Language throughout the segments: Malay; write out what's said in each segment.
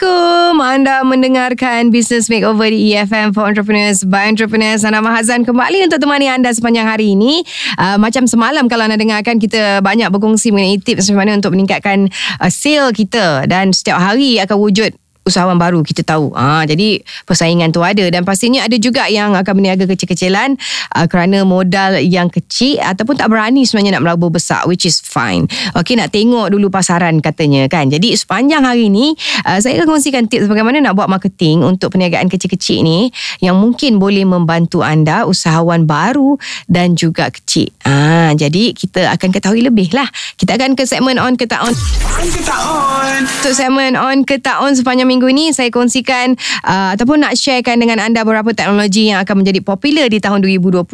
Assalamualaikum. Anda mendengarkan Business Makeover di EFM for Entrepreneurs by Entrepreneurs. Saya Nama Hazan kembali untuk temani anda sepanjang hari ini. Uh, macam semalam kalau anda dengarkan kita banyak berkongsi mengenai tips macam mana untuk meningkatkan uh, sale kita dan setiap hari akan wujud usahawan baru kita tahu. Ah jadi persaingan tu ada dan pastinya ada juga yang akan berniaga kecil-kecilan uh, kerana modal yang kecil ataupun tak berani sebenarnya nak melabur besar which is fine. Okey nak tengok dulu pasaran katanya kan. Jadi sepanjang hari ni uh, saya akan kongsikan tips bagaimana nak buat marketing untuk perniagaan kecil-kecil ni yang mungkin boleh membantu anda usahawan baru dan juga kecil. Ah jadi kita akan ketahui lebih lah. Kita akan ke segmen on ke tak on. On ke tak on. Untuk segmen on ke tak on sepanjang minggu ini saya kongsikan uh, ataupun nak sharekan dengan anda beberapa teknologi yang akan menjadi popular di tahun 2020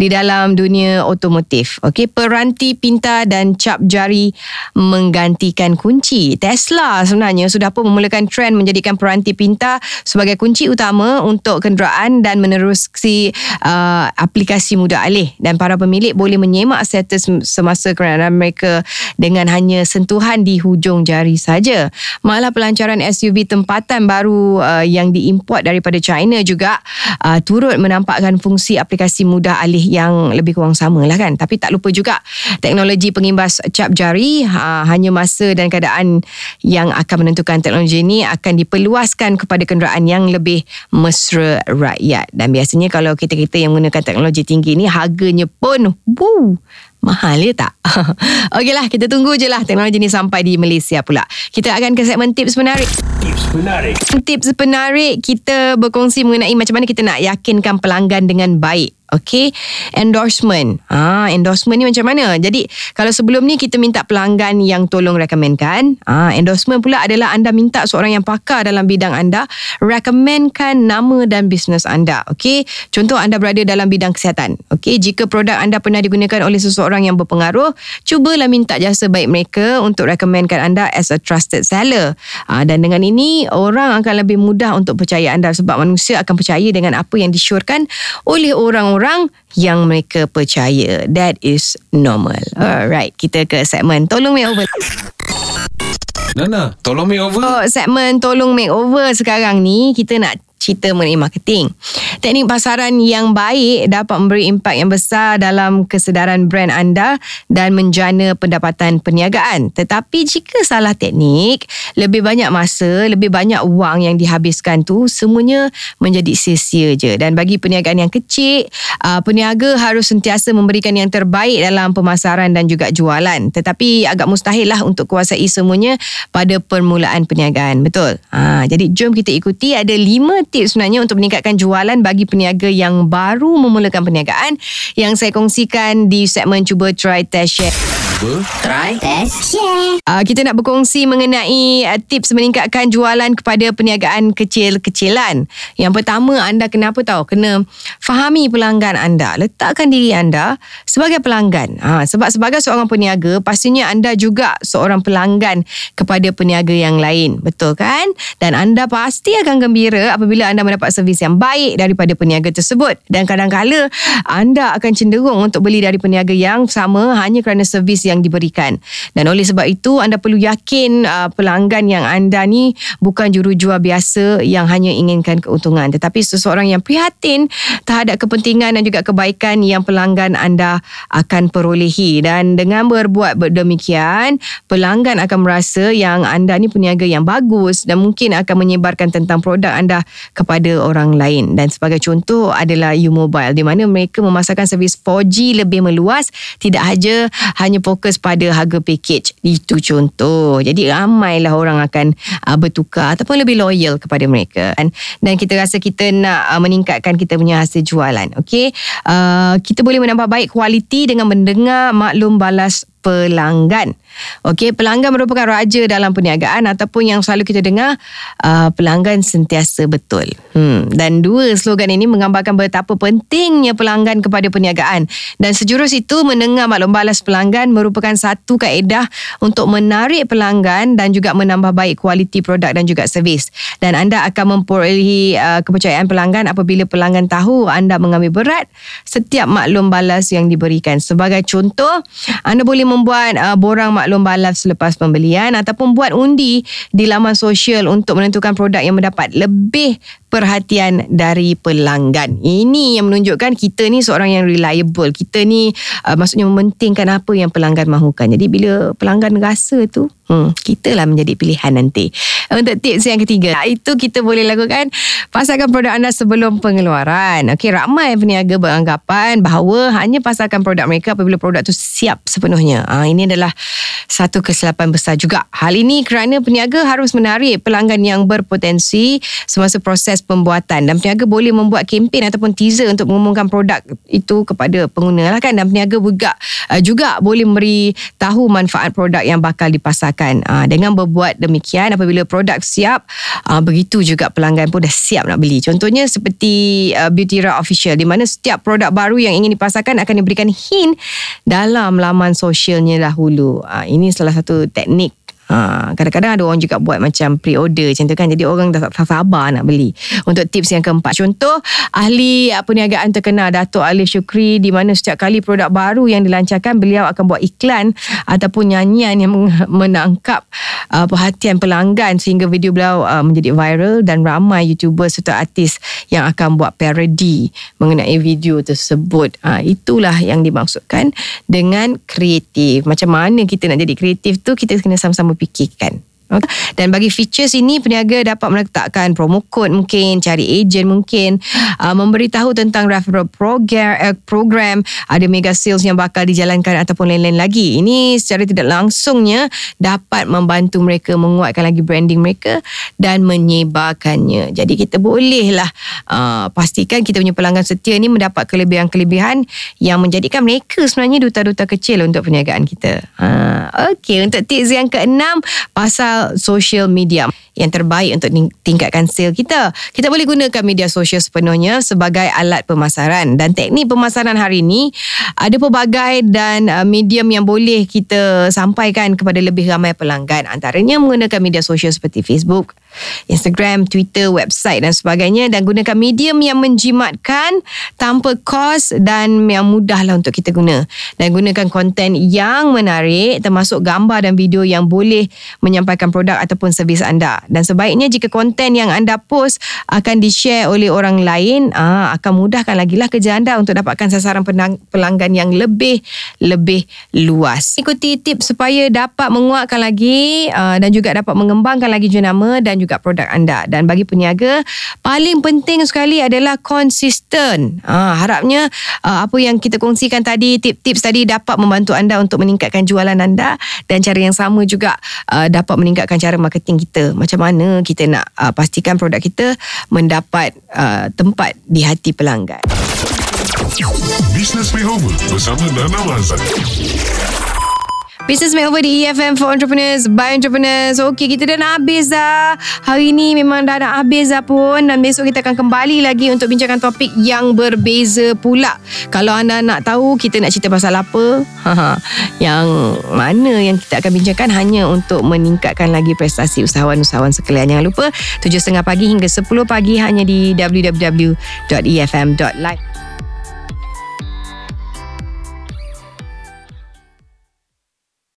di dalam dunia otomotif. Okey, peranti pintar dan cap jari menggantikan kunci. Tesla sebenarnya sudah pun memulakan trend menjadikan peranti pintar sebagai kunci utama untuk kenderaan dan menerusi uh, aplikasi mudah alih dan para pemilik boleh menyemak status semasa kenderaan mereka dengan hanya sentuhan di hujung jari saja. Malah pelancaran SUV tempatan baru uh, yang diimport daripada China juga uh, turut menampakkan fungsi aplikasi mudah alih yang lebih kurang sama lah kan. Tapi tak lupa juga teknologi pengimbas cap jari uh, hanya masa dan keadaan yang akan menentukan teknologi ini akan diperluaskan kepada kenderaan yang lebih mesra rakyat. Dan biasanya kalau kita-kita yang menggunakan teknologi tinggi ni harganya pun woo, Mahal ya tak? Okeylah, kita tunggu je lah teknologi ni sampai di Malaysia pula. Kita akan ke segmen tips menarik. Tips menarik. Tips menarik, kita berkongsi mengenai macam mana kita nak yakinkan pelanggan dengan baik. Okay? Endorsement. Ah, Endorsement ni macam mana? Jadi Kalau sebelum ni Kita minta pelanggan Yang tolong rekomenkan ah, Endorsement pula adalah Anda minta seorang yang pakar Dalam bidang anda Rekomenkan Nama dan bisnes anda. Okay? Contoh anda berada dalam bidang kesihatan. Okay? Jika produk anda pernah digunakan Oleh seseorang yang berpengaruh Cubalah minta jasa baik mereka Untuk rekomenkan anda As a trusted seller. Ah, Dan dengan ini Orang akan lebih mudah Untuk percaya anda Sebab manusia akan percaya Dengan apa yang disyorkan Oleh orang-orang orang yang mereka percaya. That is normal. Alright, kita ke segmen Tolong Makeover. Nana, tolong makeover. Oh, segmen Tolong Makeover sekarang ni kita nak cerita mengenai marketing. Teknik pasaran yang baik dapat memberi impak yang besar dalam kesedaran brand anda dan menjana pendapatan perniagaan. Tetapi jika salah teknik, lebih banyak masa, lebih banyak wang yang dihabiskan tu semuanya menjadi sia-sia je. Dan bagi perniagaan yang kecil, uh, peniaga harus sentiasa memberikan yang terbaik dalam pemasaran dan juga jualan. Tetapi agak mustahil lah untuk kuasai semuanya pada permulaan perniagaan. Betul? Ha, jadi jom kita ikuti ada lima tips sebenarnya untuk meningkatkan jualan bagi peniaga yang baru memulakan perniagaan yang saya kongsikan di segmen Cuba Try Test Share. Cuba Try Test Share. Uh, kita nak berkongsi mengenai uh, tips meningkatkan jualan kepada perniagaan kecil-kecilan. Yang pertama anda kena apa tahu? Kena fahami pelanggan anda. Letakkan diri anda sebagai pelanggan. Ha, sebab sebagai seorang peniaga pastinya anda juga seorang pelanggan kepada peniaga yang lain. Betul kan? Dan anda pasti akan gembira apabila apabila anda mendapat servis yang baik daripada peniaga tersebut dan kadang-kala anda akan cenderung untuk beli dari peniaga yang sama hanya kerana servis yang diberikan. Dan oleh sebab itu anda perlu yakin uh, pelanggan yang anda ni bukan jurujual biasa yang hanya inginkan keuntungan. Tetapi seseorang yang prihatin terhadap kepentingan dan juga kebaikan yang pelanggan anda akan perolehi. Dan dengan berbuat demikian pelanggan akan merasa yang anda ni peniaga yang bagus dan mungkin akan menyebarkan tentang produk anda kepada orang lain. Dan sebagai contoh adalah U-Mobile di mana mereka memasarkan servis 4G lebih meluas tidak saja hanya fokus pada harga package. Itu contoh. Jadi ramailah orang akan uh, bertukar ataupun lebih loyal kepada mereka. Dan, dan kita rasa kita nak uh, meningkatkan kita punya hasil jualan okey? Uh, kita boleh menambah baik kualiti dengan mendengar maklum balas pelanggan. Okey, pelanggan merupakan raja dalam perniagaan ataupun yang selalu kita dengar uh, pelanggan sentiasa betul. Hmm, dan dua slogan ini menggambarkan betapa pentingnya pelanggan kepada perniagaan. Dan sejurus itu mendengar maklum balas pelanggan merupakan satu kaedah untuk menarik pelanggan dan juga menambah baik kualiti produk dan juga servis. Dan anda akan memperolehi uh, kepercayaan pelanggan apabila pelanggan tahu anda mengambil berat setiap maklum balas yang diberikan. Sebagai contoh, anda boleh membuat uh, borang maklum balaf selepas pembelian ataupun buat undi di laman sosial untuk menentukan produk yang mendapat lebih perhatian dari pelanggan. Ini yang menunjukkan kita ni seorang yang reliable. Kita ni uh, maksudnya mementingkan apa yang pelanggan mahukan. Jadi bila pelanggan rasa tu, hmm, kita lah menjadi pilihan nanti. Untuk tips yang ketiga, itu kita boleh lakukan pasarkan produk anda sebelum pengeluaran. Okey, ramai peniaga beranggapan bahawa hanya pasarkan produk mereka apabila produk tu siap sepenuhnya. Ha, ini adalah satu kesilapan besar juga. Hal ini kerana peniaga harus menarik pelanggan yang berpotensi semasa proses pembuatan. Dan peniaga boleh membuat kempen ataupun teaser untuk mengumumkan produk itu kepada pengguna lah kan. Dan peniaga juga uh, juga boleh memberi tahu manfaat produk yang bakal dipasarkan. Uh, dengan berbuat demikian apabila produk siap uh, begitu juga pelanggan pun dah siap nak beli. Contohnya seperti uh, Beauty Ra Official di mana setiap produk baru yang ingin dipasarkan akan diberikan hint dalam laman sosialnya dahulu. Uh, ini salah satu teknik Ha, kadang-kadang ada orang juga buat macam pre-order macam tu kan. Jadi orang dah tak sabar nak beli. Untuk tips yang keempat. Contoh, ahli perniagaan terkenal Datuk Alif Syukri di mana setiap kali produk baru yang dilancarkan, beliau akan buat iklan ataupun nyanyian yang menangkap uh, perhatian pelanggan sehingga video beliau uh, menjadi viral dan ramai YouTuber serta artis yang akan buat parody mengenai video tersebut. Uh, itulah yang dimaksudkan dengan kreatif. Macam mana kita nak jadi kreatif tu, kita kena sama-sama fikirkan. Dan bagi features ini peniaga dapat meletakkan promo code mungkin cari agent mungkin uh, memberitahu tentang referral program, uh, program ada mega sales yang bakal dijalankan ataupun lain-lain lagi. Ini secara tidak langsungnya dapat membantu mereka menguatkan lagi branding mereka dan menyebarkannya. Jadi kita bolehlah uh, pastikan kita punya pelanggan setia ni mendapat kelebihan-kelebihan yang menjadikan mereka sebenarnya duta-duta kecil untuk perniagaan kita. Uh, Okey, untuk tips yang keenam pasal social media yang terbaik untuk tingkatkan sale kita. Kita boleh gunakan media sosial sepenuhnya sebagai alat pemasaran dan teknik pemasaran hari ini ada pelbagai dan uh, medium yang boleh kita sampaikan kepada lebih ramai pelanggan. Antaranya menggunakan media sosial seperti Facebook, Instagram, Twitter, website dan sebagainya dan gunakan medium yang menjimatkan tanpa kos dan yang mudahlah untuk kita guna dan gunakan konten yang menarik termasuk gambar dan video yang boleh menyampaikan produk ataupun servis anda dan sebaiknya jika konten yang anda post akan di-share oleh orang lain aa, akan mudahkan lagi lah kerja anda untuk dapatkan sasaran pelanggan yang lebih lebih luas. Ikuti tips supaya dapat menguatkan lagi aa, dan juga dapat mengembangkan lagi jenama dan juga produk anda. Dan bagi peniaga paling penting sekali adalah konsisten. Ha, harapnya uh, apa yang kita kongsikan tadi tips-tips tadi dapat membantu anda untuk meningkatkan jualan anda dan cara yang sama juga uh, dapat meningkatkan cara marketing kita. Macam mana kita nak uh, pastikan produk kita mendapat uh, tempat di hati pelanggan Business Makeover bersama Nana Mazan. Business Makeover di EFM for Entrepreneurs by Entrepreneurs. Okey, kita dah nak habis dah. Hari ni memang dah nak habis dah pun dan besok kita akan kembali lagi untuk bincangkan topik yang berbeza pula. Kalau anda nak tahu kita nak cerita pasal apa, yang mana yang kita akan bincangkan hanya untuk meningkatkan lagi prestasi usahawan-usahawan sekalian. Jangan lupa 7.30 pagi hingga 10 pagi hanya di www.efm.live.